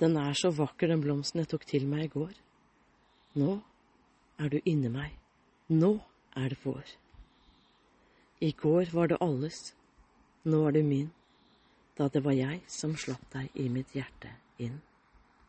Den er så vakker, den blomsten jeg tok til meg i går. Nå er du inni meg. Nå er det vår. I går var det alles. Nå er du min. Da det var jeg som slapp deg i mitt hjerte inn.